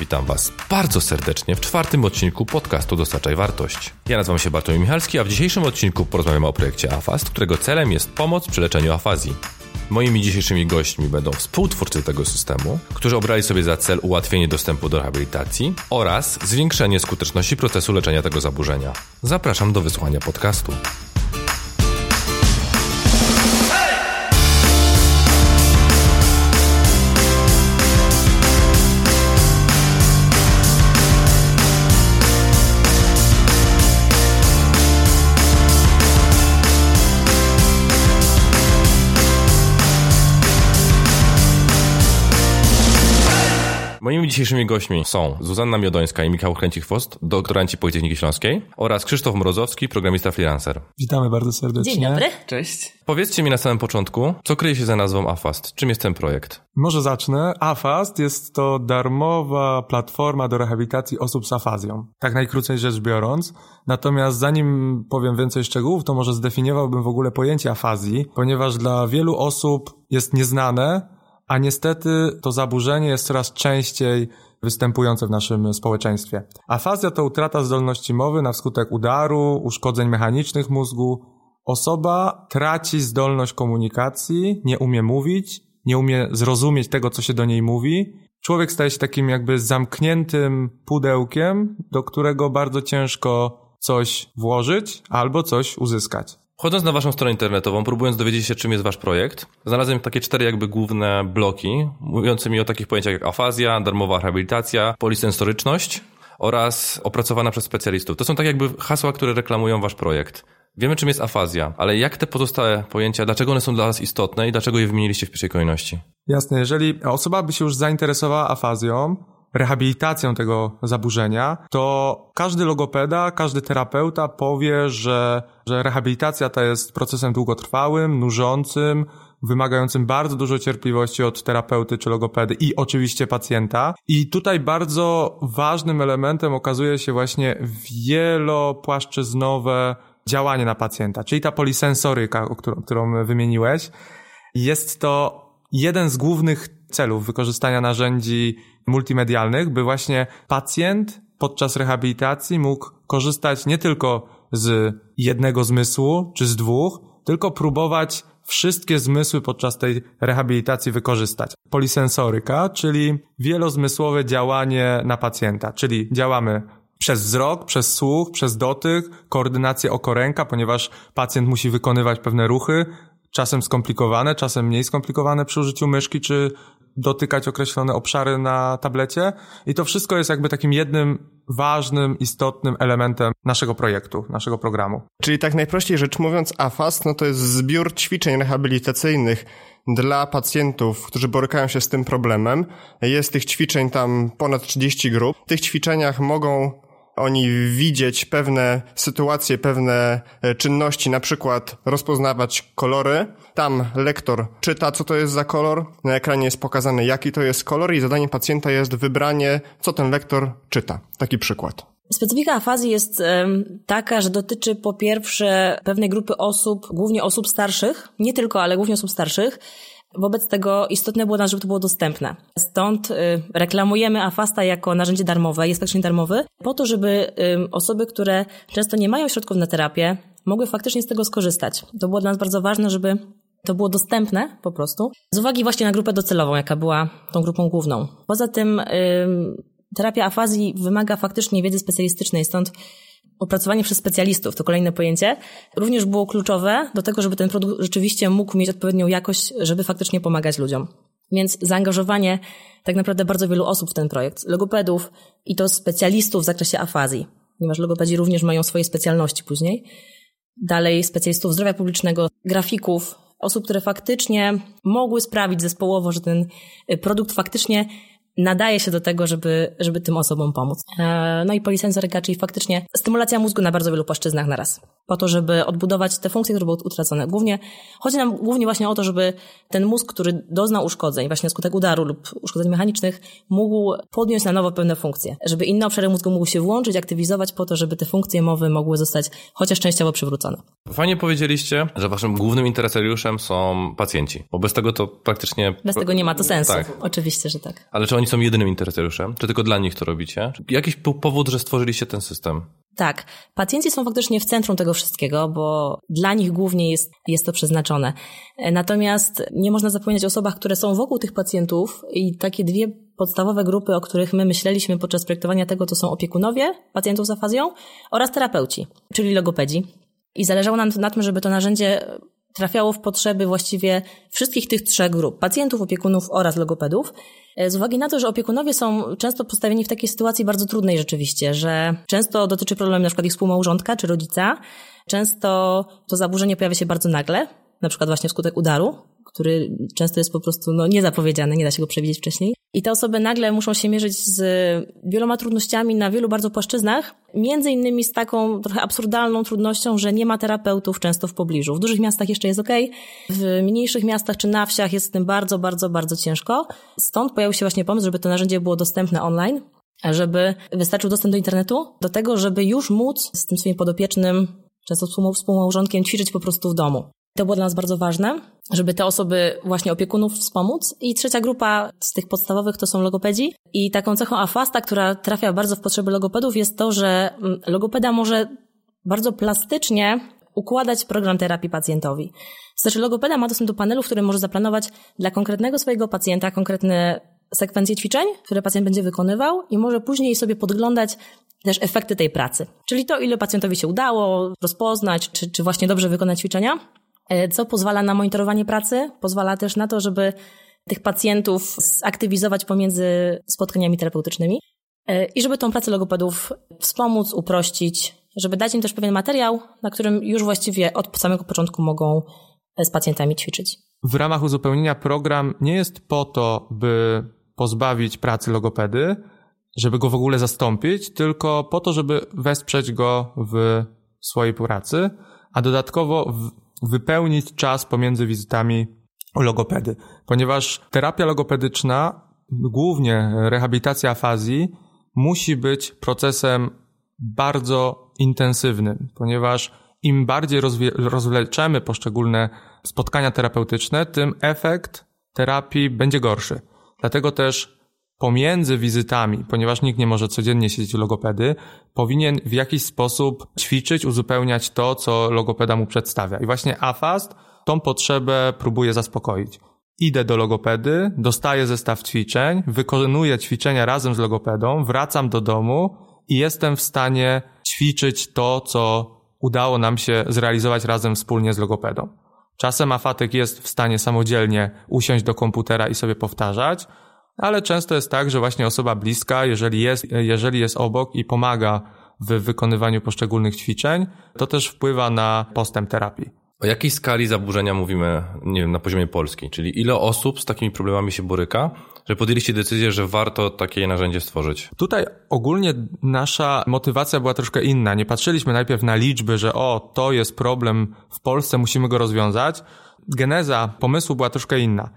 Witam Was bardzo serdecznie w czwartym odcinku podcastu Dostarczaj Wartość. Ja nazywam się Bartłomiej Michalski, a w dzisiejszym odcinku porozmawiamy o projekcie AFAST, którego celem jest pomoc przy leczeniu afazji. Moimi dzisiejszymi gośćmi będą współtwórcy tego systemu, którzy obrali sobie za cel ułatwienie dostępu do rehabilitacji oraz zwiększenie skuteczności procesu leczenia tego zaburzenia. Zapraszam do wysłuchania podcastu. Dzisiejszymi gośćmi są Zuzanna Miodońska i Michał Kręcik-Fost, doktoranci Politechniki Śląskiej oraz Krzysztof Mrozowski, programista freelancer. Witamy bardzo serdecznie. Dzień dobry. Cześć. Powiedzcie mi na samym początku, co kryje się za nazwą AFAST? Czym jest ten projekt? Może zacznę. AFAST jest to darmowa platforma do rehabilitacji osób z afazją. Tak najkrócej rzecz biorąc. Natomiast zanim powiem więcej szczegółów, to może zdefiniowałbym w ogóle pojęcie afazji, ponieważ dla wielu osób jest nieznane, a niestety to zaburzenie jest coraz częściej występujące w naszym społeczeństwie. Afazja to utrata zdolności mowy na skutek udaru, uszkodzeń mechanicznych mózgu. Osoba traci zdolność komunikacji, nie umie mówić, nie umie zrozumieć tego, co się do niej mówi. Człowiek staje się takim jakby zamkniętym pudełkiem, do którego bardzo ciężko coś włożyć albo coś uzyskać. Wchodząc na waszą stronę internetową, próbując dowiedzieć się, czym jest wasz projekt, znalazłem takie cztery jakby główne bloki, mówiące mi o takich pojęciach jak afazja, darmowa rehabilitacja, polisensoryczność oraz opracowana przez specjalistów. To są tak jakby hasła, które reklamują wasz projekt. Wiemy, czym jest afazja, ale jak te pozostałe pojęcia, dlaczego one są dla was istotne i dlaczego je wymieniliście w pierwszej kolejności? Jasne, jeżeli osoba by się już zainteresowała afazją, rehabilitacją tego zaburzenia, to każdy logopeda, każdy terapeuta powie, że, że rehabilitacja ta jest procesem długotrwałym, nużącym, wymagającym bardzo dużo cierpliwości od terapeuty czy logopedy i oczywiście pacjenta. I tutaj bardzo ważnym elementem okazuje się właśnie wielopłaszczyznowe działanie na pacjenta, czyli ta polisensoryka, którą, którą wymieniłeś. Jest to jeden z głównych celów wykorzystania narzędzi multimedialnych, by właśnie pacjent podczas rehabilitacji mógł korzystać nie tylko z jednego zmysłu czy z dwóch, tylko próbować wszystkie zmysły podczas tej rehabilitacji wykorzystać. Polisensoryka, czyli wielozmysłowe działanie na pacjenta, czyli działamy przez wzrok, przez słuch, przez dotyk, koordynację oko-ręka, ponieważ pacjent musi wykonywać pewne ruchy, czasem skomplikowane, czasem mniej skomplikowane przy użyciu myszki, czy dotykać określone obszary na tablecie. I to wszystko jest jakby takim jednym ważnym, istotnym elementem naszego projektu, naszego programu. Czyli tak najprościej rzecz mówiąc, AFAS no to jest zbiór ćwiczeń rehabilitacyjnych dla pacjentów, którzy borykają się z tym problemem. Jest tych ćwiczeń tam ponad 30 grup. W tych ćwiczeniach mogą oni widzieć pewne sytuacje, pewne e, czynności, na przykład rozpoznawać kolory. Tam lektor czyta, co to jest za kolor, na ekranie jest pokazane, jaki to jest kolor i zadaniem pacjenta jest wybranie, co ten lektor czyta. Taki przykład. Specyfika afazji jest taka, że dotyczy po pierwsze pewnej grupy osób, głównie osób starszych, nie tylko, ale głównie osób starszych, Wobec tego istotne było żeby to było dostępne. Stąd y, reklamujemy Afasta jako narzędzie darmowe, jest faktycznie darmowy, po to, żeby osoby, które często nie mają środków na terapię, mogły faktycznie z tego skorzystać. To było dla nas bardzo ważne, żeby to było dostępne po prostu, z uwagi właśnie na grupę docelową, jaka była tą grupą główną. Poza tym terapia afazji wymaga faktycznie wiedzy specjalistycznej, stąd opracowanie przez specjalistów, to kolejne pojęcie, również było kluczowe do tego, żeby ten produkt rzeczywiście mógł mieć odpowiednią jakość, żeby faktycznie pomagać ludziom. Więc zaangażowanie tak naprawdę bardzo wielu osób w ten projekt, logopedów i to specjalistów w zakresie afazji, ponieważ logopedzi również mają swoje specjalności później. Dalej specjalistów zdrowia publicznego, grafików, osób, które faktycznie mogły sprawić zespołowo, że ten produkt faktycznie nadaje się do tego, żeby, żeby tym osobom pomóc. E, no i polisensoryka, czyli faktycznie stymulacja mózgu na bardzo wielu płaszczyznach na raz. Po to, żeby odbudować te funkcje, które były utracone. Głównie, chodzi nam głównie właśnie o to, żeby ten mózg, który doznał uszkodzeń, właśnie skutek udaru lub uszkodzeń mechanicznych, mógł podjąć na nowo pewne funkcje. Żeby inne obszary mózgu mógł się włączyć, aktywizować po to, żeby te funkcje mowy mogły zostać chociaż częściowo przywrócone. Fajnie powiedzieliście, że waszym głównym interesariuszem są pacjenci. Bo bez tego to praktycznie... Bez tego nie ma to sensu. Tak. Oczywiście, że tak. Ale czy oni są jedynym interesariuszem? Czy tylko dla nich to robicie? Jakiś był powód, że stworzyliście ten system? Tak, pacjenci są faktycznie w centrum tego wszystkiego, bo dla nich głównie jest, jest to przeznaczone. Natomiast nie można zapominać o osobach, które są wokół tych pacjentów i takie dwie podstawowe grupy, o których my myśleliśmy podczas projektowania tego, to są opiekunowie pacjentów z afazją oraz terapeuci, czyli logopedzi. I zależało nam na tym, żeby to narzędzie trafiało w potrzeby właściwie wszystkich tych trzech grup pacjentów, opiekunów oraz logopedów. E, z uwagi na to, że opiekunowie są często postawieni w takiej sytuacji bardzo trudnej rzeczywiście, że często dotyczy problemu na przykład ich współmałżonka czy rodzica, często to zaburzenie pojawia się bardzo nagle, na przykład właśnie wskutek udaru, który często jest po prostu no, niezapowiedziany, nie da się go przewidzieć wcześniej. I te osoby nagle muszą się mierzyć z wieloma trudnościami na wielu bardzo płaszczyznach, między innymi z taką trochę absurdalną trudnością, że nie ma terapeutów często w pobliżu. W dużych miastach jeszcze jest ok, w mniejszych miastach czy na wsiach jest z tym bardzo, bardzo, bardzo ciężko. Stąd pojawił się właśnie pomysł, żeby to narzędzie było dostępne online, żeby wystarczył dostęp do internetu, do tego, żeby już móc z tym swoim podopiecznym, często współmałżonkiem, ćwiczyć po prostu w domu. To było dla nas bardzo ważne, żeby te osoby właśnie opiekunów wspomóc. I trzecia grupa z tych podstawowych to są logopedzi. I taką cechą afasta, która trafia bardzo w potrzeby logopedów jest to, że mm, logopeda może bardzo plastycznie układać program terapii pacjentowi. Znaczy logopeda ma dostęp do panelu, w którym może zaplanować dla konkretnego swojego pacjenta konkretne sekwencje ćwiczeń, które pacjent będzie wykonywał i może później sobie podglądać też efekty tej pracy. Czyli to, ile pacjentowi się udało rozpoznać, czy, czy właśnie dobrze wykonać ćwiczenia, co pozwala na monitorowanie pracy, pozwala też na to, żeby tych pacjentów zaktywizować pomiędzy spotkaniami terapeutycznymi e, i żeby tą pracę logopedów wspomóc, uprościć, żeby dać im też pewien materiał, na którym już właściwie od samego początku mogą z pacjentami ćwiczyć. W ramach uzupełnienia program nie jest po to, by pozbawić pracy logopedy, żeby go w ogóle zastąpić, tylko po to, żeby wesprzeć go w swojej pracy, a dodatkowo wypełnić czas pomiędzy wizytami logopedy, ponieważ terapia logopedyczna, głównie rehabilitacja afazji, musi być procesem bardzo intensywnym, ponieważ im bardziej rozwleczemy poszczególne spotkania terapeutyczne, tym efekt terapii będzie gorszy. Dlatego też pomiędzy wizytami, ponieważ nikt nie może codziennie siedzieć u logopedy, powinien w jakiś sposób ćwiczyć, uzupełniać to, co logopeda mu przedstawia. I właśnie AFAST tą potrzebę próbuje zaspokoić. Idę do logopedy, dostaję zestaw ćwiczeń, wykonuję ćwiczenia razem z logopedą, wracam do domu i jestem w stanie ćwiczyć to, co udało nam się zrealizować razem wspólnie z logopedą. Czasem afatyk jest w stanie samodzielnie usiąść do komputera i sobie powtarzać, ale często jest tak, że właśnie osoba bliska, jeżeli jest, jeżeli jest obok i pomaga w wykonywaniu poszczególnych ćwiczeń, to też wpływa na postęp terapii. O jakiej skali zaburzenia mówimy, nie wiem, na poziomie Polski? Czyli ile osób z takimi problemami się boryka, że podjęliście decyzję, że warto takie narzędzie stworzyć? Tutaj ogólnie nasza motywacja była troszkę inna. Nie patrzyliśmy najpierw na liczby, że o, to jest problem w Polsce, musimy go rozwiązać. Geneza pomysłu była troszkę inna.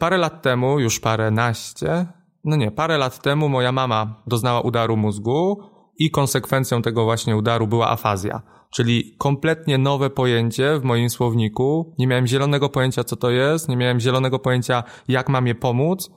Parę lat temu, już parę naście, no nie, parę lat temu moja mama doznała udaru mózgu i konsekwencją tego właśnie udaru była afazja, czyli kompletnie nowe pojęcie w moim słowniku. Nie miałem zielonego pojęcia, co to jest, nie miałem zielonego pojęcia, jak mam je pomóc,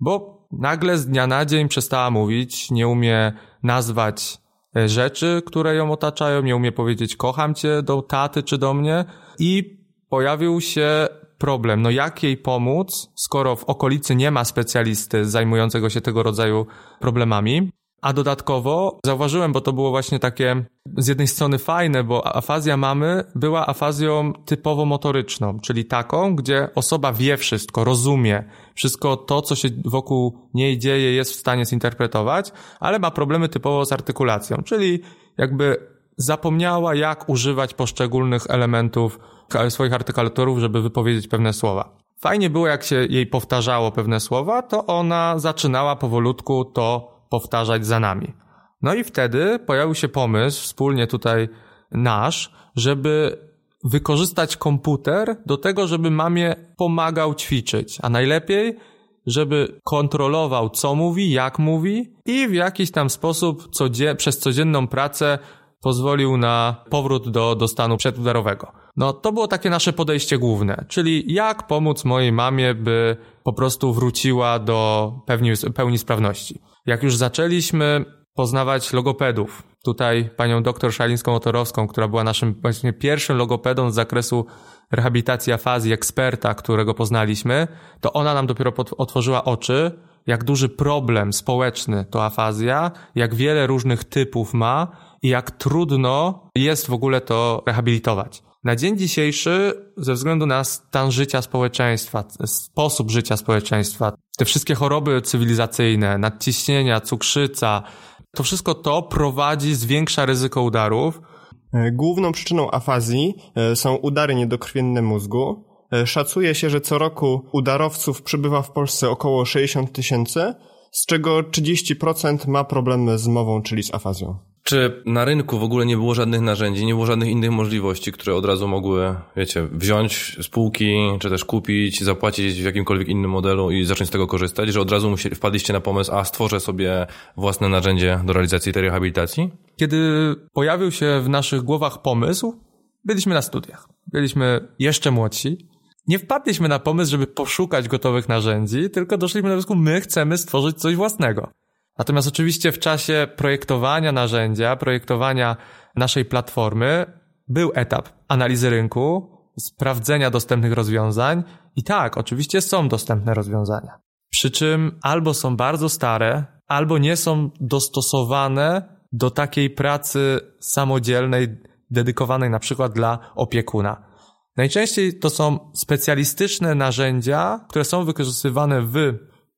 bo nagle z dnia na dzień przestała mówić, nie umie nazwać e, rzeczy, które ją otaczają, nie umie powiedzieć kocham cię do taty czy do mnie i pojawił się problem. No jak jej pomóc, skoro w okolicy nie ma specjalisty zajmującego się tego rodzaju problemami? A dodatkowo zauważyłem, bo to było właśnie takie z jednej strony fajne, bo afazja mamy była afazją typowo motoryczną, czyli taką, gdzie osoba wie wszystko, rozumie, wszystko to, co się wokół niej dzieje, jest w stanie zinterpretować, ale ma problemy typowo z artykulacją, czyli jakby zapomniała, jak używać poszczególnych elementów swoich artykulatorów, żeby wypowiedzieć pewne słowa. Fajnie było, jak się jej powtarzało pewne słowa, to ona zaczynała powolutku to powtarzać za nami. No i wtedy pojawił się pomysł, wspólnie tutaj nasz, żeby wykorzystać komputer do tego, żeby mamie pomagał ćwiczyć, a najlepiej, żeby kontrolował, co mówi, jak mówi i w jakiś tam sposób codzie- przez codzienną pracę pozwolił na powrót do, do stanu przedudarowego. No to było takie nasze podejście główne, czyli jak pomóc mojej mamie, by po prostu wróciła do pełni, pełni sprawności. Jak już zaczęliśmy poznawać logopedów, tutaj panią doktor Szalińską-Otorowską, która była naszym właśnie pierwszym logopedą z zakresu rehabilitacji afazji, eksperta, którego poznaliśmy, to ona nam dopiero otworzyła oczy, jak duży problem społeczny to afazja, jak wiele różnych typów ma i jak trudno jest w ogóle to rehabilitować. Na dzień dzisiejszy, ze względu na stan życia społeczeństwa, sposób życia społeczeństwa, te wszystkie choroby cywilizacyjne, nadciśnienia, cukrzyca, to wszystko to prowadzi, zwiększa ryzyko udarów. E, główną przyczyną afazji e, są udary niedokrwienne mózgu. E, szacuje się, że co roku udarowców przybywa w Polsce około 60 tysięcy, z czego 30% ma problemy z mową, czyli z afazją. Czy na rynku w ogóle nie było żadnych narzędzi, nie było żadnych innych możliwości, które od razu mogły, wiecie, wziąć spółki, czy też kupić, zapłacić w jakimkolwiek innym modelu i zacząć z tego korzystać, że od razu musieli, wpadliście na pomysł, a stworzę sobie własne narzędzie do realizacji tej rehabilitacji? Kiedy pojawił się w naszych głowach pomysł, byliśmy na studiach. Byliśmy jeszcze młodsi. Nie wpadliśmy na pomysł, żeby poszukać gotowych narzędzi, tylko doszliśmy do wniosku, my chcemy stworzyć coś własnego. Natomiast oczywiście w czasie projektowania narzędzia, projektowania naszej platformy był etap analizy rynku, sprawdzenia dostępnych rozwiązań i tak, oczywiście są dostępne rozwiązania. Przy czym albo są bardzo stare, albo nie są dostosowane do takiej pracy samodzielnej, dedykowanej na przykład dla opiekuna. Najczęściej to są specjalistyczne narzędzia, które są wykorzystywane w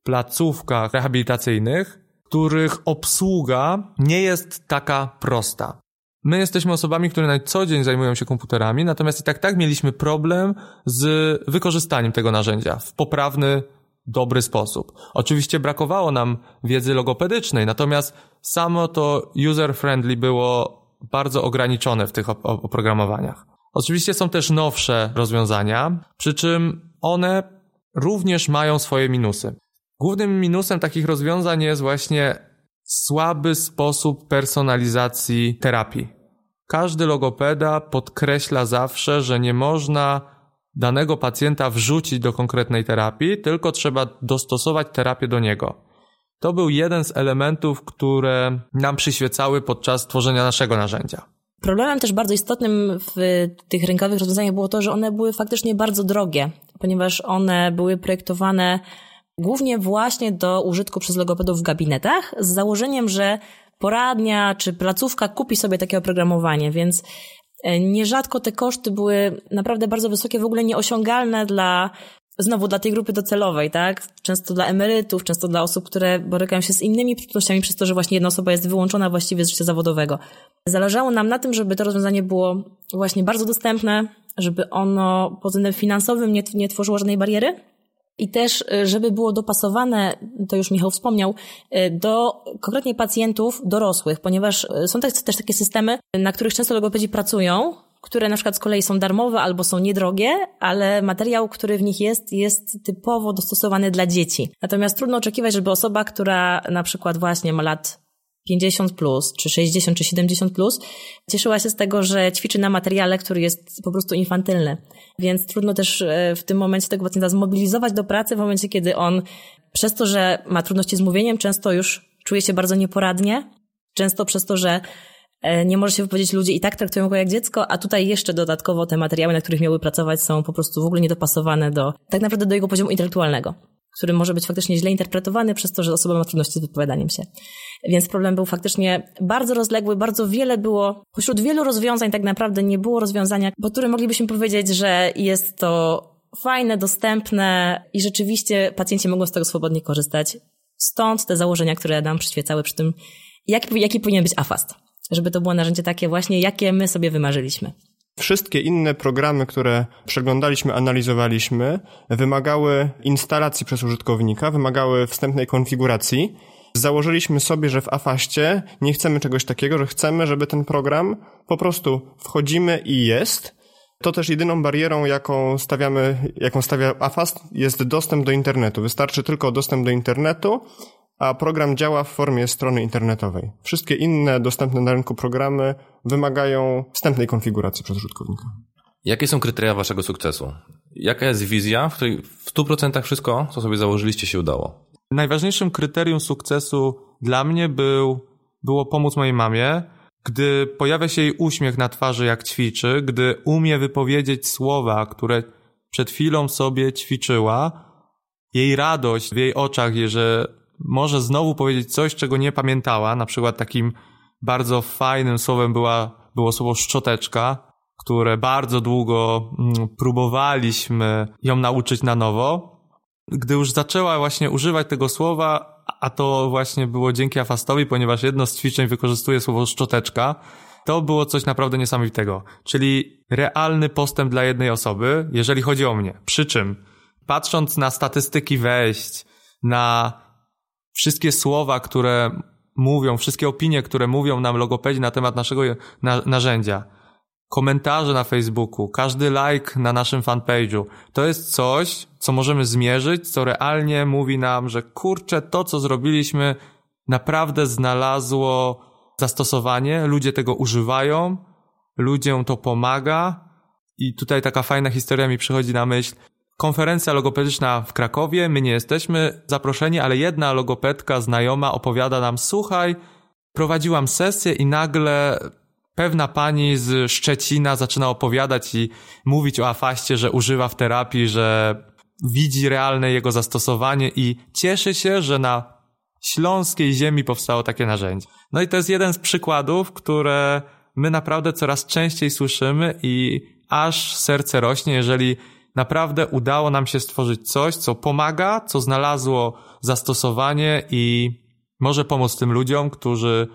placówkach rehabilitacyjnych, których obsługa nie jest taka prosta. My jesteśmy osobami, które na co dzień zajmują się komputerami, natomiast i tak tak mieliśmy problem z wykorzystaniem tego narzędzia w poprawny, dobry sposób. Oczywiście brakowało nam wiedzy logopedycznej, natomiast samo to user-friendly było bardzo ograniczone w tych oprogramowaniach. Oczywiście są też nowsze rozwiązania, przy czym one również mają swoje minusy. Głównym minusem takich rozwiązań jest właśnie słaby sposób personalizacji terapii. Każdy logopeda podkreśla zawsze, że nie można danego pacjenta wrzucić do konkretnej terapii, tylko trzeba dostosować terapię do niego. To był jeden z elementów, które nam przyświecały podczas tworzenia naszego narzędzia. Problemem też bardzo istotnym w tych rynkowych rozwiązaniach było to, że one były faktycznie bardzo drogie, ponieważ one były projektowane głównie właśnie do użytku przez logopedów w gabinetach, z założeniem, że poradnia czy placówka kupi sobie takie oprogramowanie, więc e, nierzadko te koszty były naprawdę bardzo wysokie, w ogóle nieosiągalne dla znowu dla tej grupy docelowej, tak? Często dla emerytów, często dla osób, które borykają się z innymi trudnościami przez to, że właśnie jedna osoba jest wyłączona właściwie z życia zawodowego. Zależało nam na tym, żeby to rozwiązanie było właśnie bardzo dostępne, żeby ono pod względem finansowym nie, nie tworzyło żadnej bariery, i też, y, żeby było dopasowane, to już Michał wspomniał, y, do konkretnie pacjentów dorosłych, ponieważ y, są też, też takie systemy, na których często logopedzi pracują, które na przykład z kolei są darmowe albo są niedrogie, ale materiał, który w nich jest, jest typowo dostosowany dla dzieci. Natomiast trudno oczekiwać, żeby osoba, która na przykład właśnie ma lat 50 plus, czy 60, czy 70 plus, cieszyła się z tego, że ćwiczy na materiale, który jest po prostu infantylny. Więc trudno też e, w tym momencie tego pacjenta zmobilizować do pracy w momencie, kiedy on przez to, że ma trudności z mówieniem, często już czuje się bardzo nieporadnie. Często przez to, że nie może się wypowiedzieć, ludzie i tak traktują go jak dziecko, a tutaj jeszcze dodatkowo te materiały, na których miały pracować, są po prostu w ogóle niedopasowane do, tak naprawdę do jego poziomu intelektualnego który może być faktycznie źle interpretowany przez to, że osoba ma trudności z wypowiadaniem się. Więc problem był faktycznie bardzo rozległy, bardzo wiele było, pośród wielu rozwiązań tak naprawdę nie było rozwiązania, po którym moglibyśmy powiedzieć, że jest to fajne, dostępne i rzeczywiście pacjenci mogą z tego swobodnie korzystać. Stąd te założenia, które nam przyświecały przy tym, jaki powinien być AFAST. Żeby to było narzędzie takie właśnie, jakie my sobie wymarzyliśmy. Wszystkie inne programy, które przeglądaliśmy, analizowaliśmy, wymagały instalacji przez użytkownika, wymagały wstępnej konfiguracji. Założyliśmy sobie, że w Afaście nie chcemy czegoś takiego, że chcemy, żeby ten program po prostu wchodzimy i jest. To też jedyną barierą, jaką stawiamy, jaką stawia Afast, jest dostęp do internetu. Wystarczy tylko dostęp do internetu, a program działa w formie strony internetowej. Wszystkie inne dostępne na rynku programy wymagają wstępnej konfiguracji przez użytkownika. Jakie są kryteria waszego sukcesu? Jaka jest wizja, w której w 100% wszystko, co sobie założyliście, się udało? Najważniejszym kryterium sukcesu dla mnie był, było pomóc mojej mamie, gdy pojawia się jej uśmiech na twarzy, jak ćwiczy, gdy umie wypowiedzieć słowa, które przed chwilą sobie ćwiczyła, jej radość w jej oczach, że może znowu powiedzieć coś, czego nie pamiętała, na przykład takim bardzo fajnym słowem była, było słowo szczoteczka, które bardzo długo mm, próbowaliśmy ją nauczyć na nowo. Gdy już zaczęła właśnie używać tego słowa, a to właśnie było dzięki Afastowi, ponieważ jedno z ćwiczeń wykorzystuje słowo szczoteczka, to było coś naprawdę niesamowitego. Czyli realny postęp dla jednej osoby, jeżeli chodzi o mnie. Przy czym, patrząc na statystyki wejść, na wszystkie słowa, które mówią, wszystkie opinie, które mówią nam logopedzi na temat naszego na narzędzia, komentarze na Facebooku, każdy like na naszym fanpage'u, to jest coś, co możemy zmierzyć, co realnie mówi nam, że kurczę, to co zrobiliśmy naprawdę znalazło zastosowanie, ludzie tego używają, ludziom to pomaga. I tutaj taka fajna historia mi przychodzi na myśl. Konferencja logopedyczna w Krakowie, my nie jesteśmy zaproszeni, ale jedna logopedka znajoma opowiada nam, słuchaj, prowadziłam sesję i nagle pewna pani z Szczecina zaczyna opowiadać i mówić o afaście, że używa w terapii, że widzi realne jego zastosowanie i cieszy się, że na śląskiej ziemi powstało takie narzędzie. No i to jest jeden z przykładów, które my naprawdę coraz częściej słyszymy i aż serce rośnie, jeżeli naprawdę udało nam się stworzyć coś, co pomaga, co znalazło zastosowanie i może pomóc tym ludziom, którzy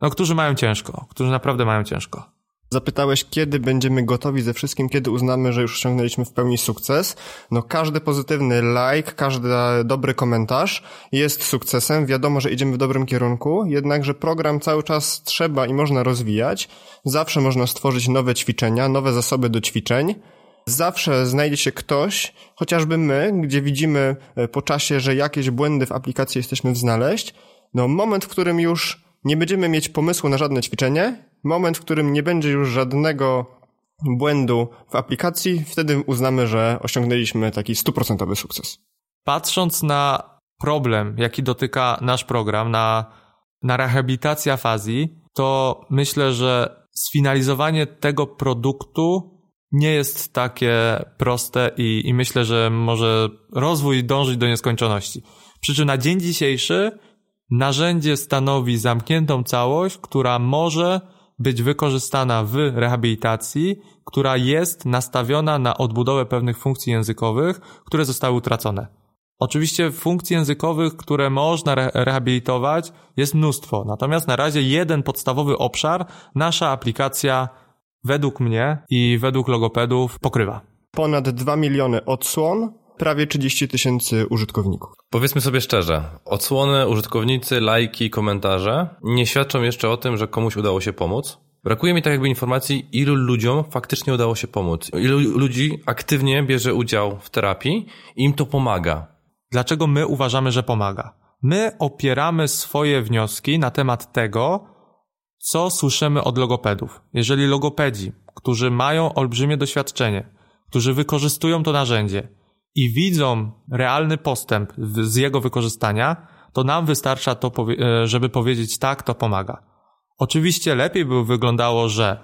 no, którzy mają ciężko, którzy naprawdę mają ciężko. Zapytałeś, kiedy będziemy gotowi ze wszystkim, kiedy uznamy, że już osiągnęliśmy w pełni sukces. No każdy pozytywny like, każdy dobry komentarz jest sukcesem. Wiadomo, że idziemy w dobrym kierunku, jednakże program cały czas trzeba i można rozwijać. Zawsze można stworzyć nowe ćwiczenia, nowe zasoby do ćwiczeń. Zawsze znajdzie się ktoś, chociażby my, gdzie widzimy e, po czasie, że jakieś błędy w aplikacji jesteśmy znaleźć. No moment, w którym już nie będziemy mieć pomysłu na żadne ćwiczenie, moment, w którym nie będzie już żadnego błędu w aplikacji, wtedy uznamy, że osiągnęliśmy taki stuprocentowy sukces. Patrząc na problem, jaki dotyka nasz program, na, na rehabilitację afazji, to myślę, że sfinalizowanie tego produktu nie jest takie proste i, i myślę, że może rozwój dążyć do nieskończoności. Przy czym na dzień dzisiejszy Narzędzie stanowi zamkniętą całość, która może być wykorzystana w rehabilitacji, która jest nastawiona na odbudowę pewnych funkcji językowych, które zostały utracone. Oczywiście funkcji językowych, które można re rehabilitować, jest mnóstwo. Natomiast na razie jeden podstawowy obszar nasza aplikacja według mnie i według logopedów pokrywa. Ponad 2 miliony odsłon, prawie 30 tysięcy użytkowników. Powiedzmy sobie szczerze, odsłony, użytkownicy, lajki, komentarze nie świadczą jeszcze o tym, że komuś udało się pomóc. Brakuje mi tak jakby informacji, ilu ludziom faktycznie udało się pomóc. Ilu ludzi aktywnie bierze udział w terapii i im to pomaga. Dlaczego my uważamy, że pomaga? My opieramy swoje wnioski na temat tego, co słyszymy od logopedów. Jeżeli logopedzi, którzy mają olbrzymie doświadczenie, którzy wykorzystują to narzędzie, i widzą realny postęp z jego wykorzystania, to nam wystarcza to, e, żeby powiedzieć tak, to pomaga. Oczywiście lepiej by wyglądało, że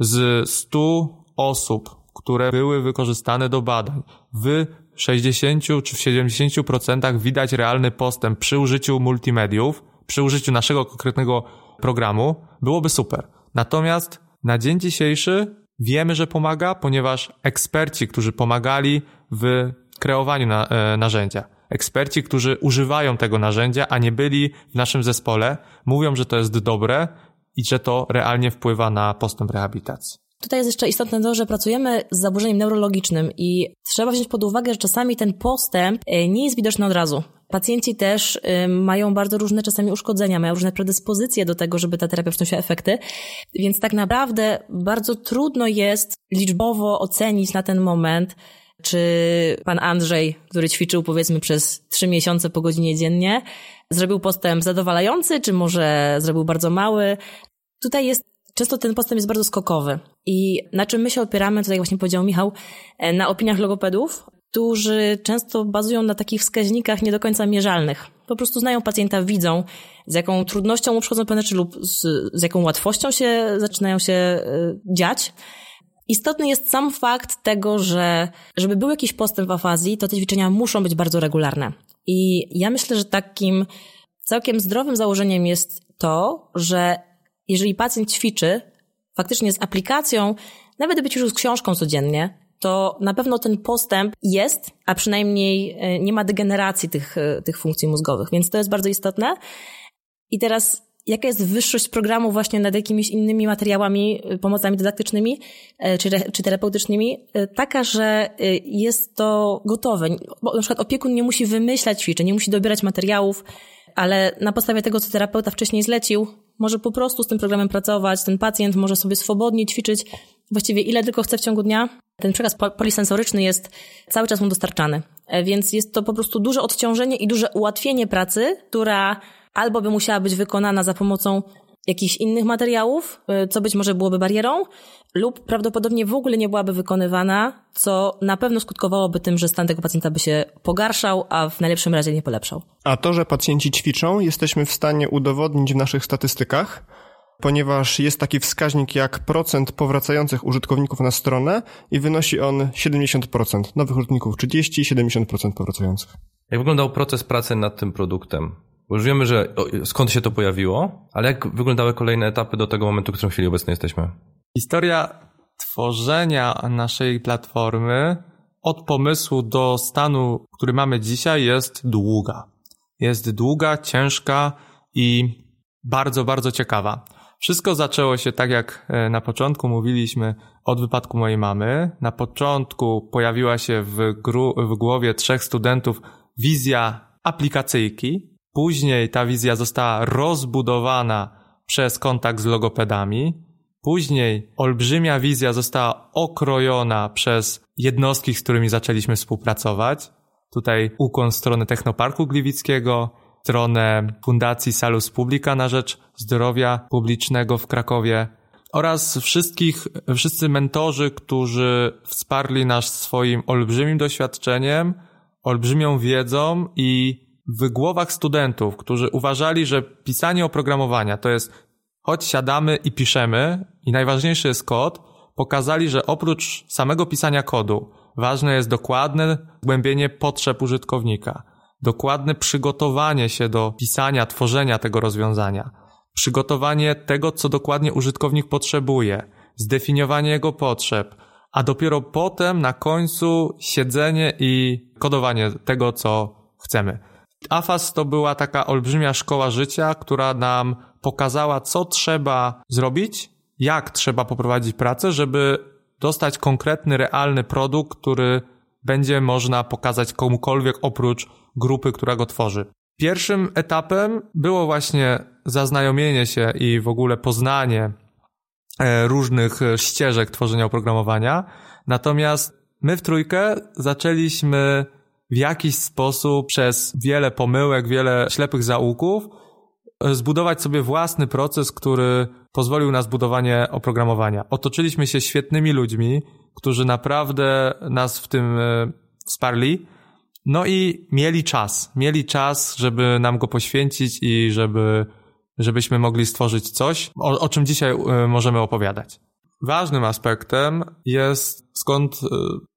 z 100 osób, które były wykorzystane do badań, w 60 czy w 70% widać realny postęp przy użyciu multimediów, przy użyciu naszego konkretnego programu, byłoby super. Natomiast na dzień dzisiejszy wiemy, że pomaga, ponieważ eksperci, którzy pomagali w kreowaniu na, e, narzędzia. Eksperci, którzy używają tego narzędzia, a nie byli w naszym zespole, mówią, że to jest dobre i że to realnie wpływa na postęp rehabilitacji. Tutaj jest jeszcze istotne to, że pracujemy z zaburzeniem neurologicznym i trzeba wziąć pod uwagę, że czasami ten postęp e, nie jest widoczny od razu. Pacjenci też y, mają bardzo różne czasami uszkodzenia, mają różne predyspozycje do tego, żeby ta terapia przynosiła efekty, więc tak naprawdę bardzo trudno jest liczbowo ocenić na ten moment, czy pan Andrzej, który ćwiczył powiedzmy przez trzy miesiące po godzinie dziennie, zrobił postęp zadowalający, czy może zrobił bardzo mały. Tutaj jest często ten postęp jest bardzo skokowy. I na czym my się opieramy, tutaj właśnie powiedział Michał, e, na opiniach logopedów, którzy często bazują na takich wskaźnikach nie do końca mierzalnych. Po prostu znają pacjenta, widzą, z jaką trudnością mu przychodzą pewne lub z, z jaką łatwością się zaczynają się y, dziać. Istotny jest sam fakt tego, że żeby był jakiś postęp w afazji, to te ćwiczenia muszą być bardzo regularne. I ja myślę, że takim całkiem zdrowym założeniem jest to, że jeżeli pacjent ćwiczy faktycznie z aplikacją, nawet gdyby ćwiczył z książką codziennie, to na pewno ten postęp jest, a przynajmniej e, nie ma degeneracji tych, e, tych funkcji mózgowych, więc to jest bardzo istotne. I teraz jaka jest wyższość programu właśnie nad jakimiś innymi materiałami, e, pomocami dydaktycznymi czy, czy terapeutycznymi, taka, że jest to gotowe. Bo na przykład opiekun nie musi wymyślać ćwiczeń, nie musi dobierać materiałów, ale na podstawie tego, co terapeuta wcześniej zlecił, może po prostu z tym programem pracować, ten pacjent może sobie swobodnie ćwiczyć właściwie ile tylko chce w ciągu dnia. Ten przekaz polisensoryczny jest cały czas mu dostarczany, e, więc jest to po prostu duże odciążenie i duże ułatwienie pracy, która albo by musiała być wykonana za pomocą jakichś innych materiałów, y, co być może byłoby barierą, lub prawdopodobnie w ogóle nie byłaby wykonywana, co na pewno skutkowałoby tym, że stan tego pacjenta by się pogarszał, a w najlepszym razie nie polepszał. A to, że pacjenci ćwiczą, jesteśmy w stanie udowodnić w naszych statystykach, ponieważ jest taki wskaźnik jak procent powracających użytkowników na stronę i wynosi on 70%. Nowych użytkowników 30, 70% powracających. Jak wyglądał proces pracy nad tym produktem? Bo już wiemy, że skąd się to pojawiło, ale jak wyglądały kolejne etapy do tego momentu, w którym w chwili obecnej jesteśmy? Historia tworzenia naszej platformy od pomysłu do stanu, który mamy dzisiaj, jest długa. Jest długa, ciężka i bardzo, bardzo ciekawa. Wszystko zaczęło się tak, jak e, na początku mówiliśmy, od wypadku mojej mamy. Na początku pojawiła się w, w głowie trzech studentów wizja aplikacyjki, Później ta wizja została rozbudowana przez kontakt z logopedami. Później olbrzymia wizja została okrojona przez jednostki, z którymi zaczęliśmy współpracować. Tutaj ukłon w stronę Technoparku Gliwickiego, stronę Fundacji Salus Publica na rzecz zdrowia publicznego w Krakowie oraz wszystkich, wszyscy mentorzy, którzy wsparli nas swoim olbrzymim doświadczeniem, olbrzymią wiedzą i w głowach studentów, którzy uważali, że pisanie oprogramowania to jest choć siadamy i piszemy i najważniejszy jest kod, pokazali, że oprócz samego pisania kodu ważne jest dokładne zgłębienie potrzeb użytkownika, dokładne przygotowanie się do pisania, tworzenia tego rozwiązania, przygotowanie tego, co dokładnie użytkownik potrzebuje, zdefiniowanie jego potrzeb, a dopiero potem na końcu siedzenie i kodowanie tego, co chcemy. AFAS to była taka olbrzymia szkoła życia, która nam pokazała, co trzeba zrobić, jak trzeba poprowadzić pracę, żeby dostać konkretny, realny produkt, który będzie można pokazać komukolwiek oprócz grupy, która go tworzy. Pierwszym etapem było właśnie zaznajomienie się i w ogóle poznanie e, różnych ścieżek tworzenia oprogramowania. Natomiast my w trójkę zaczęliśmy w jakiś sposób przez wiele pomyłek, wiele ślepych zaułków e, zbudować sobie własny proces, który pozwolił na zbudowanie oprogramowania. Otoczyliśmy się świetnymi ludźmi, którzy naprawdę nas w tym e, wsparli. No i mieli czas, mieli czas, żeby nam go poświęcić i żeby, żebyśmy mogli stworzyć coś, o, o czym dzisiaj e, możemy opowiadać. Ważnym aspektem jest skąd e,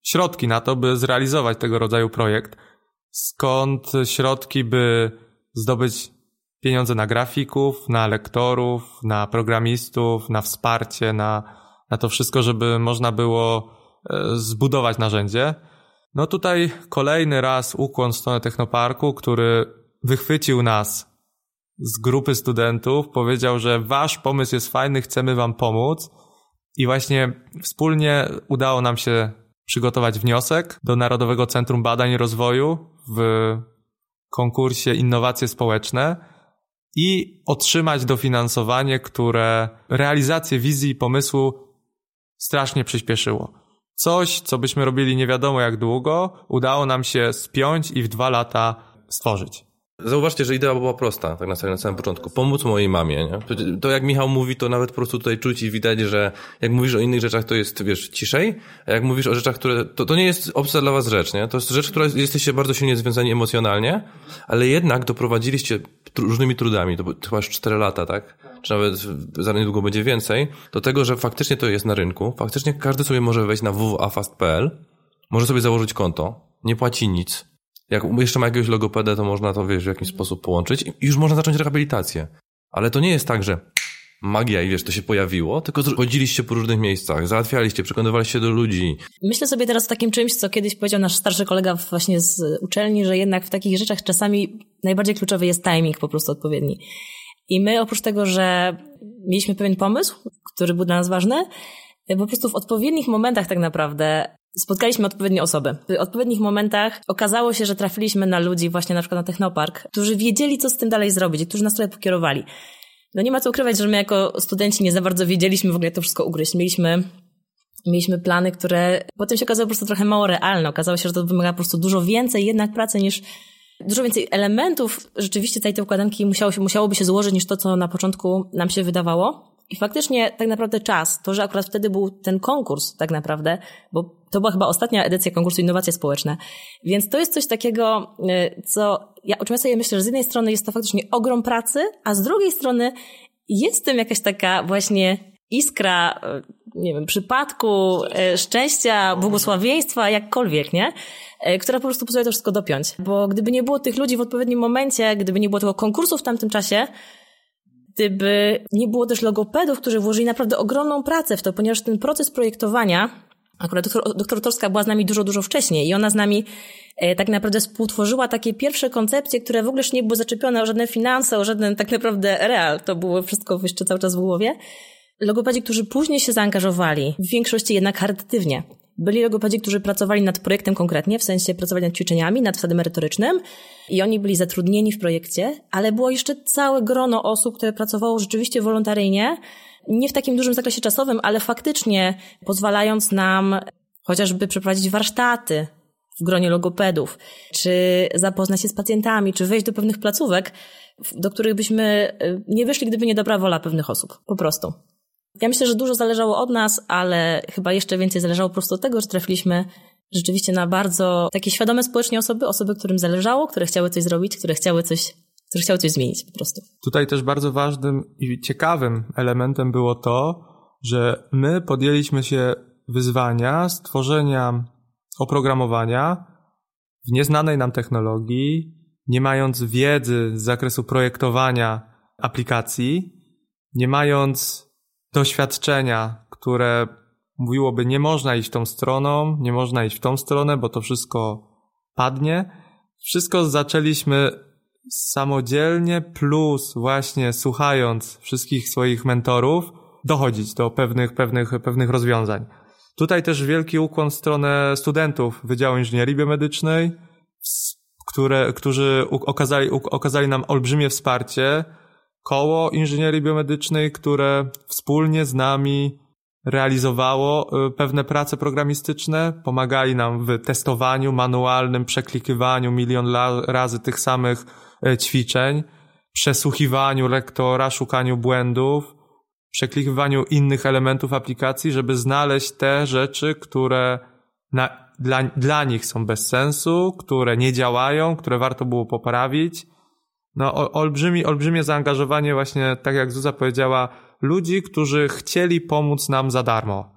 środki na to, by zrealizować tego rodzaju projekt. Skąd środki, by zdobyć pieniądze na grafików, na lektorów, na programistów, na wsparcie, na, na to wszystko, żeby można było e, zbudować narzędzie. No tutaj kolejny raz ukłon w stronę Technoparku, który wychwycił nas z grupy studentów, powiedział, że wasz pomysł jest fajny, chcemy wam pomóc i właśnie wspólnie udało nam się przygotować wniosek do Narodowego Centrum Badań i Rozwoju w konkursie Innowacje Społeczne i otrzymać dofinansowanie, które realizację wizji i pomysłu strasznie przyspieszyło. Coś, co byśmy robili nie wiadomo jak długo, udało nam się spiąć i w dwa lata stworzyć. Zauważcie, że idea była prosta, tak na samym, początku. Pomóc mojej mamie, nie? To, to, jak Michał mówi, to nawet po prostu tutaj czuć i widać, że jak mówisz o innych rzeczach, to jest, wiesz, ciszej, a jak mówisz o rzeczach, które, to, to nie jest obca dla was rzecz, nie? To jest rzecz, która jesteście bardzo silnie związani emocjonalnie, ale jednak doprowadziliście różnymi trudami, to chyba już 4 lata, tak? Czy nawet za niedługo będzie więcej, do tego, że faktycznie to jest na rynku, faktycznie każdy sobie może wejść na www.afast.pl, może sobie założyć konto, nie płaci nic, jak jeszcze ma jakiegoś logopedę, to można to, wiesz, w jakiś sposób połączyć i już można zacząć rehabilitację. Ale to nie jest tak, że magia i wiesz, to się pojawiło, tylko chodziliście po różnych miejscach, załatwialiście, przekonywaliście do ludzi. Myślę sobie teraz o takim czymś, co kiedyś powiedział nasz starszy kolega właśnie z uczelni, że jednak w takich rzeczach czasami najbardziej kluczowy jest timing po prostu odpowiedni. I my oprócz tego, że mieliśmy pewien pomysł, który był dla nas ważny, po prostu w odpowiednich momentach tak naprawdę spotkaliśmy odpowiednie osoby. W odpowiednich momentach okazało się, że trafiliśmy na ludzi właśnie na przykład na Technopark, którzy wiedzieli, co z tym dalej zrobić którzy nas trochę pokierowali. No nie ma co ukrywać, że my jako studenci nie za bardzo wiedzieliśmy w ogóle jak to wszystko ugryźć. Mieliśmy mieliśmy plany, które potem się okazały po prostu trochę mało realne. Okazało się, że to wymaga po prostu dużo więcej jednak pracy niż dużo więcej elementów rzeczywiście całej tej układanki musiało się, musiałoby się złożyć niż to, co na początku nam się wydawało. I faktycznie tak naprawdę czas, to, że akurat wtedy był ten konkurs tak naprawdę, bo to była chyba ostatnia edycja konkursu Innowacje Społeczne, więc to jest coś takiego, y, co ja, o czym ja sobie myślę, że z jednej strony jest to faktycznie ogrom pracy, a z drugiej strony jest w tym jakaś taka właśnie iskra, y, nie wiem, przypadku, y, szczęścia, błogosławieństwa, jakkolwiek, nie? Która po prostu pozwala to wszystko dopiąć. Bo gdyby nie było tych ludzi w odpowiednim momencie, gdyby nie było tego konkursu w tamtym czasie, gdyby nie było też logopedów, którzy włożyli naprawdę ogromną pracę w to, ponieważ ten proces projektowania, akurat doktor, doktor była z nami dużo, dużo wcześniej i ona z nami e, tak naprawdę współtworzyła takie pierwsze koncepcje, które w ogóle nie były zaczepione o żadne finanse, o żaden tak naprawdę real. To było wszystko jeszcze cały czas w głowie. Logopedzi, którzy później się zaangażowali, w większości jednak charytatywnie. Byli logopedzi, którzy pracowali nad projektem konkretnie, w sensie pracowali nad ćwiczeniami, nad wsadem merytorycznym i oni byli zatrudnieni w projekcie, ale było jeszcze całe grono osób, które pracowało rzeczywiście wolontaryjnie, nie w takim dużym zakresie czasowym, ale faktycznie pozwalając nam chociażby przeprowadzić warsztaty w gronie logopedów, czy zapoznać się z pacjentami, czy wejść do pewnych placówek, do których byśmy y, nie wyszli, gdyby nie dobra wola pewnych osób. Po prostu. Ja myślę, że dużo zależało od nas, ale chyba jeszcze więcej zależało po prostu od tego, że trafiliśmy rzeczywiście na bardzo takie świadome społecznie osoby, osoby, którym zależało, które chciały coś zrobić, które chciały coś, które chciały coś zmienić po prostu. Tutaj też bardzo ważnym i ciekawym elementem było to, że my podjęliśmy się wyzwania stworzenia oprogramowania w nieznanej nam technologii, nie mając wiedzy z zakresu projektowania aplikacji, nie mając doświadczenia, które mówiłoby, nie można iść tą stroną, nie można iść w tą stronę, bo to wszystko padnie. Wszystko zaczęliśmy samodzielnie, plus właśnie słuchając wszystkich swoich mentorów, dochodzić do pewnych, pewnych, pewnych rozwiązań. Tutaj też wielki ukłon w stronę studentów Wydziału Inżynierii Biomedycznej, które, którzy okazali, okazali nam olbrzymie wsparcie, koło inżynierii biomedycznej, które wspólnie z nami realizowało y, pewne prace programistyczne, pomagali nam w testowaniu manualnym, przeklikiwaniu milion razy tych samych y, ćwiczeń, przesłuchiwaniu lektora, szukaniu błędów, przeklikiwaniu innych elementów aplikacji, żeby znaleźć te rzeczy, które na, dla, dla nich są bez sensu, które nie działają, które warto było poprawić no, olbrzymi, olbrzymie zaangażowanie właśnie, tak jak Zuza powiedziała, ludzi, którzy chcieli pomóc nam za darmo.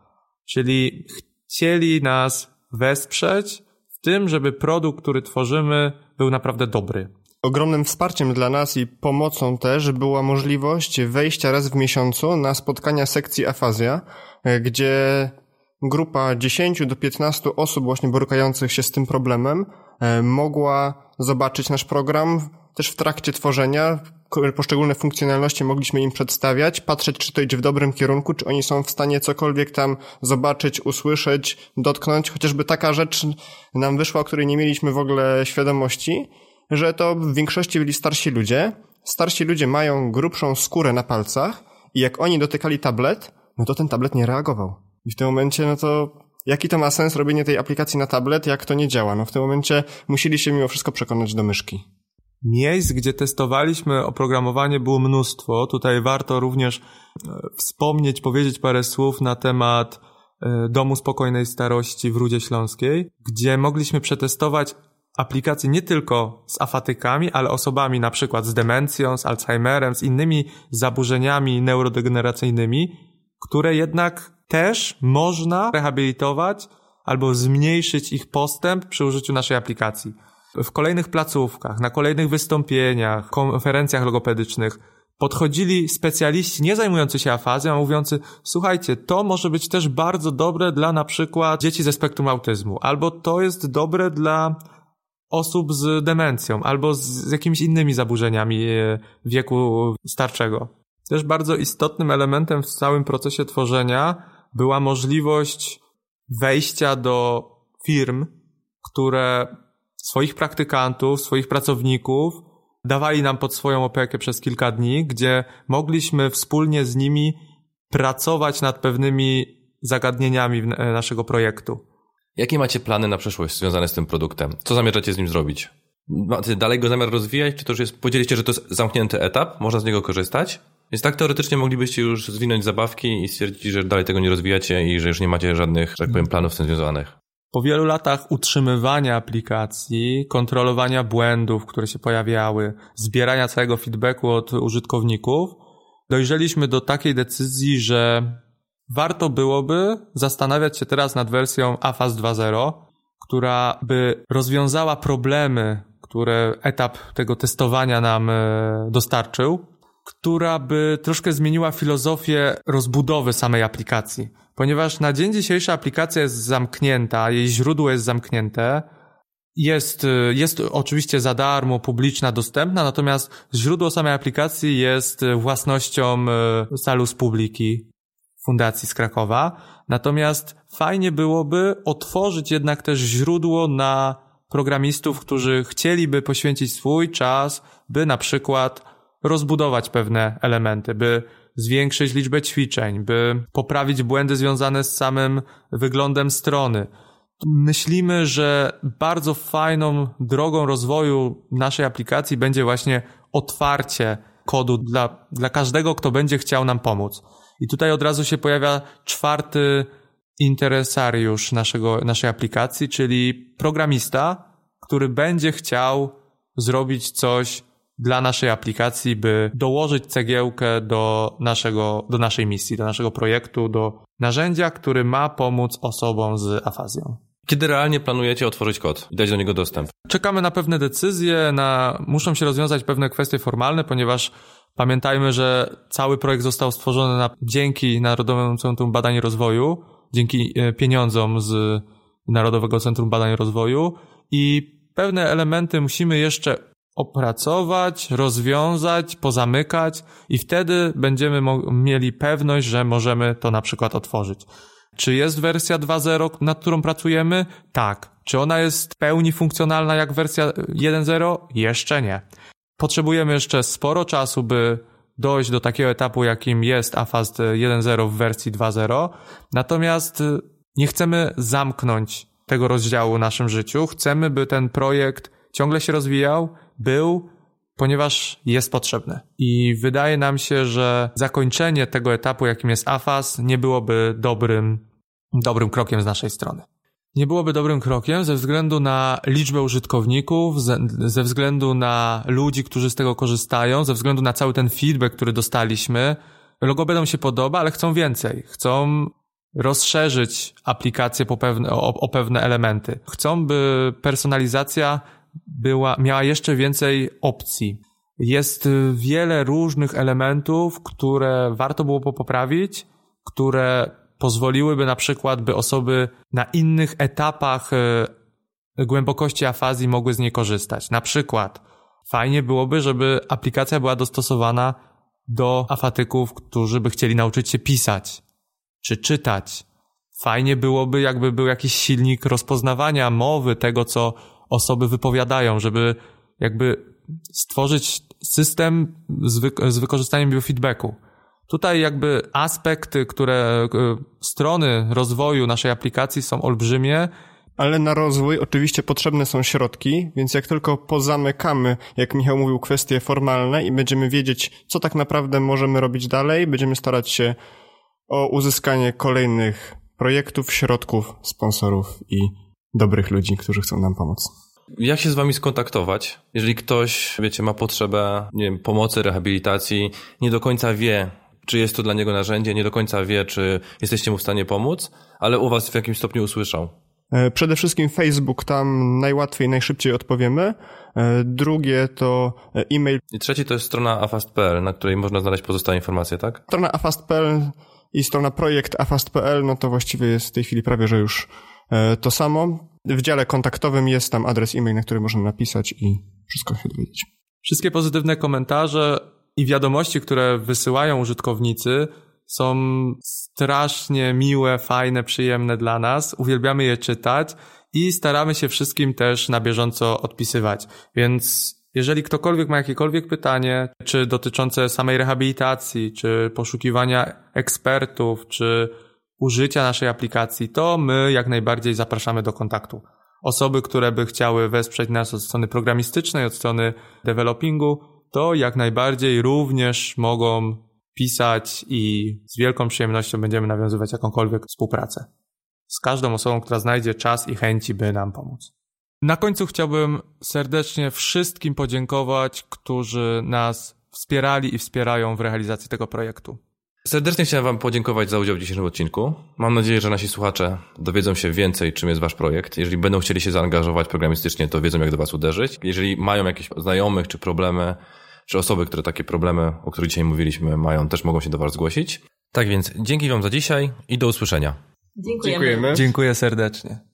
Czyli chcieli nas wesprzeć w tym, żeby produkt, który tworzymy, był naprawdę dobry. Ogromnym wsparciem dla nas i pomocą też była możliwość wejścia raz w miesiącu na spotkania sekcji Afazja, e, gdzie grupa 10 do 15 osób właśnie borykających się z tym problemem e, mogła zobaczyć nasz program, też w trakcie tworzenia poszczególne funkcjonalności mogliśmy im przedstawiać, patrzeć, czy to idzie w dobrym kierunku, czy oni są w stanie cokolwiek tam zobaczyć, usłyszeć, dotknąć. Chociażby taka rzecz nam wyszła, o której nie mieliśmy w ogóle świadomości, że to w większości byli starsi ludzie. Starsi ludzie mają grubszą skórę na palcach i jak oni dotykali tablet, no to ten tablet nie reagował. I w tym momencie, no to jaki to ma sens robienie tej aplikacji na tablet, jak to nie działa? No w tym momencie musieli się mimo wszystko przekonać do myszki. Miejsc, gdzie testowaliśmy oprogramowanie było mnóstwo. Tutaj warto również e, wspomnieć, powiedzieć parę słów na temat e, Domu Spokojnej Starości w Rudzie Śląskiej, gdzie mogliśmy przetestować aplikacje nie tylko z afatykami, ale osobami na przykład z demencją, z Alzheimerem, z innymi zaburzeniami neurodegeneracyjnymi, które jednak też można rehabilitować albo zmniejszyć ich postęp przy użyciu naszej aplikacji. W kolejnych placówkach, na kolejnych wystąpieniach, konferencjach logopedycznych podchodzili specjaliści nie zajmujący się afazją, a mówiący, słuchajcie, to może być też bardzo dobre dla na przykład dzieci ze spektrum autyzmu, albo to jest dobre dla osób z demencją, albo z jakimiś innymi zaburzeniami e, wieku starczego. Też bardzo istotnym elementem w całym procesie tworzenia była możliwość wejścia do firm, które swoich praktykantów, swoich pracowników dawali nam pod swoją opiekę przez kilka dni, gdzie mogliśmy wspólnie z nimi pracować nad pewnymi zagadnieniami naszego projektu. Jakie macie plany na przyszłość związane z tym produktem? Co zamierzacie z nim zrobić? Macie dalej go zamiar rozwijać, czy to już jest, podzieliście, że to jest zamknięty etap, można z niego korzystać? Więc tak teoretycznie moglibyście już zwinąć zabawki i stwierdzić, że dalej tego nie rozwijacie i że już nie macie żadnych, że tak powiem, planów z tym związanych. Po wielu latach utrzymywania aplikacji, kontrolowania błędów, które się pojawiały, zbierania całego feedbacku od użytkowników, dojrzeliśmy do takiej decyzji, że warto byłoby zastanawiać się teraz nad wersją AFAS 2.0, która by rozwiązała problemy, które etap tego testowania nam e, dostarczył, która by troszkę zmieniła filozofię rozbudowy samej aplikacji. Ponieważ na dzień dzisiejszy aplikacja jest zamknięta, jej źródło jest zamknięte, jest, jest oczywiście za darmo, publiczna, dostępna, natomiast źródło samej aplikacji jest własnością e, Salus Publiki, Fundacji z Krakowa. Natomiast fajnie byłoby otworzyć jednak też źródło na programistów, którzy chcieliby poświęcić swój czas, by na przykład rozbudować pewne elementy, by zwiększyć liczbę ćwiczeń, by poprawić błędy związane z samym wyglądem strony. Myślimy, że bardzo fajną drogą rozwoju naszej aplikacji będzie właśnie otwarcie kodu dla, dla każdego, kto będzie chciał nam pomóc. I tutaj od razu się pojawia czwarty interesariusz naszego, naszej aplikacji, czyli programista, który będzie chciał zrobić coś dla naszej aplikacji, by dołożyć cegiełkę do naszego, do naszej misji, do naszego projektu, do narzędzia, który ma pomóc osobom z afazją. Kiedy realnie planujecie otworzyć kod i dać do niego dostęp? Czekamy na pewne decyzje, na, muszą się rozwiązać pewne kwestie formalne, ponieważ pamiętajmy, że cały projekt został stworzony na, dzięki Narodowemu Centrum Badań i Rozwoju, dzięki e, pieniądzom z Narodowego Centrum Badań i Rozwoju i pewne elementy musimy jeszcze opracować, rozwiązać, pozamykać i wtedy będziemy mieli pewność, że możemy to na przykład otworzyć. Czy jest wersja 2.0, nad którą pracujemy? Tak. Czy ona jest w pełni funkcjonalna jak wersja 1.0? Jeszcze nie. Potrzebujemy jeszcze sporo czasu, by dojść do takiego etapu, jakim jest AFAST 1.0 w wersji 2.0. Natomiast y, nie chcemy zamknąć tego rozdziału w naszym życiu. Chcemy, by ten projekt ciągle się rozwijał, był, ponieważ jest potrzebny. I wydaje nam się, że zakończenie tego etapu, jakim jest AFAS, nie byłoby dobrym, dobrym krokiem z naszej strony. Nie byłoby dobrym krokiem ze względu na liczbę użytkowników, ze, względu na ludzi, którzy z tego korzystają, ze względu na cały ten feedback, który dostaliśmy. Logopedom się podoba, ale chcą więcej. Chcą rozszerzyć aplikację po pewne, o, o pewne elementy. Chcą, by personalizacja była, miała jeszcze więcej opcji. Jest wiele różnych elementów, które warto było poprawić, które pozwoliłyby na przykład, by osoby na innych etapach e, głębokości afazji mogły z niej korzystać. Na przykład fajnie byłoby, żeby aplikacja była dostosowana do afatyków, którzy by chcieli nauczyć się pisać czy czytać. Fajnie byłoby, jakby był jakiś silnik rozpoznawania mowy, tego co osoby wypowiadają, żeby jakby stworzyć system z, wy z wykorzystaniem biofeedbacku. Tutaj jakby aspekty, które, e, strony rozwoju naszej aplikacji są olbrzymie. ale na rozwój oczywiście potrzebne są środki, więc jak tylko pozamykamy, jak Michał mówił, kwestie formalne i będziemy wiedzieć, co tak naprawdę możemy robić dalej, będziemy starać się o uzyskanie kolejnych projektów, środków, sponsorów i dobrych ludzi, którzy chcą nam pomóc. Jak się z wami skontaktować? Jeżeli ktoś, wiecie, ma potrzebę, nie wiem, pomocy, rehabilitacji, nie do końca wie, czy jest to dla niego narzędzie, nie do końca wie, czy jesteście mu w stanie pomóc, ale u was w jakimś stopniu usłyszał. E, przede wszystkim Facebook, tam najłatwiej, najszybciej odpowiemy. E, drugie to e, e-mail. I trzeci to jest strona afast.pl, na której można znaleźć pozostałe informacje, tak? Strona afast.pl i strona projekt afast.pl, no to właściwie jest w tej chwili prawie, że już to samo. W dziale kontaktowym jest tam adres e-mail, na który można napisać i wszystko się dowiedzieć. Wszystkie pozytywne komentarze i wiadomości, które wysyłają użytkownicy, są strasznie miłe, fajne, przyjemne dla nas. Uwielbiamy je czytać i staramy się wszystkim też na bieżąco odpisywać. Więc jeżeli ktokolwiek ma jakiekolwiek pytanie, czy dotyczące samej rehabilitacji, czy poszukiwania ekspertów, czy użycia naszej aplikacji, to my jak najbardziej zapraszamy do kontaktu. Osoby, które by chciały wesprzeć nas od strony programistycznej, od strony developingu, to jak najbardziej również mogą pisać i z wielką przyjemnością będziemy nawiązywać jakąkolwiek współpracę. Z każdą osobą, która znajdzie czas i chęci, by nam pomóc. Na końcu chciałbym serdecznie wszystkim podziękować, którzy nas wspierali i wspierają w realizacji tego projektu. Serdecznie chciałem Wam podziękować za udział w dzisiejszym odcinku. Mam nadzieję, że nasi słuchacze dowiedzą się więcej, czym jest Wasz projekt. Jeżeli będą chcieli się zaangażować programistycznie, to wiedzą, jak do Was uderzyć. Jeżeli mają jakieś znajomych czy problemy, czy osoby, które takie problemy, o których dzisiaj mówiliśmy, mają, też mogą się do Was zgłosić. Tak więc dzięki Wam za dzisiaj i do usłyszenia. Dziękujemy. Dziękujemy. Dziękuję serdecznie.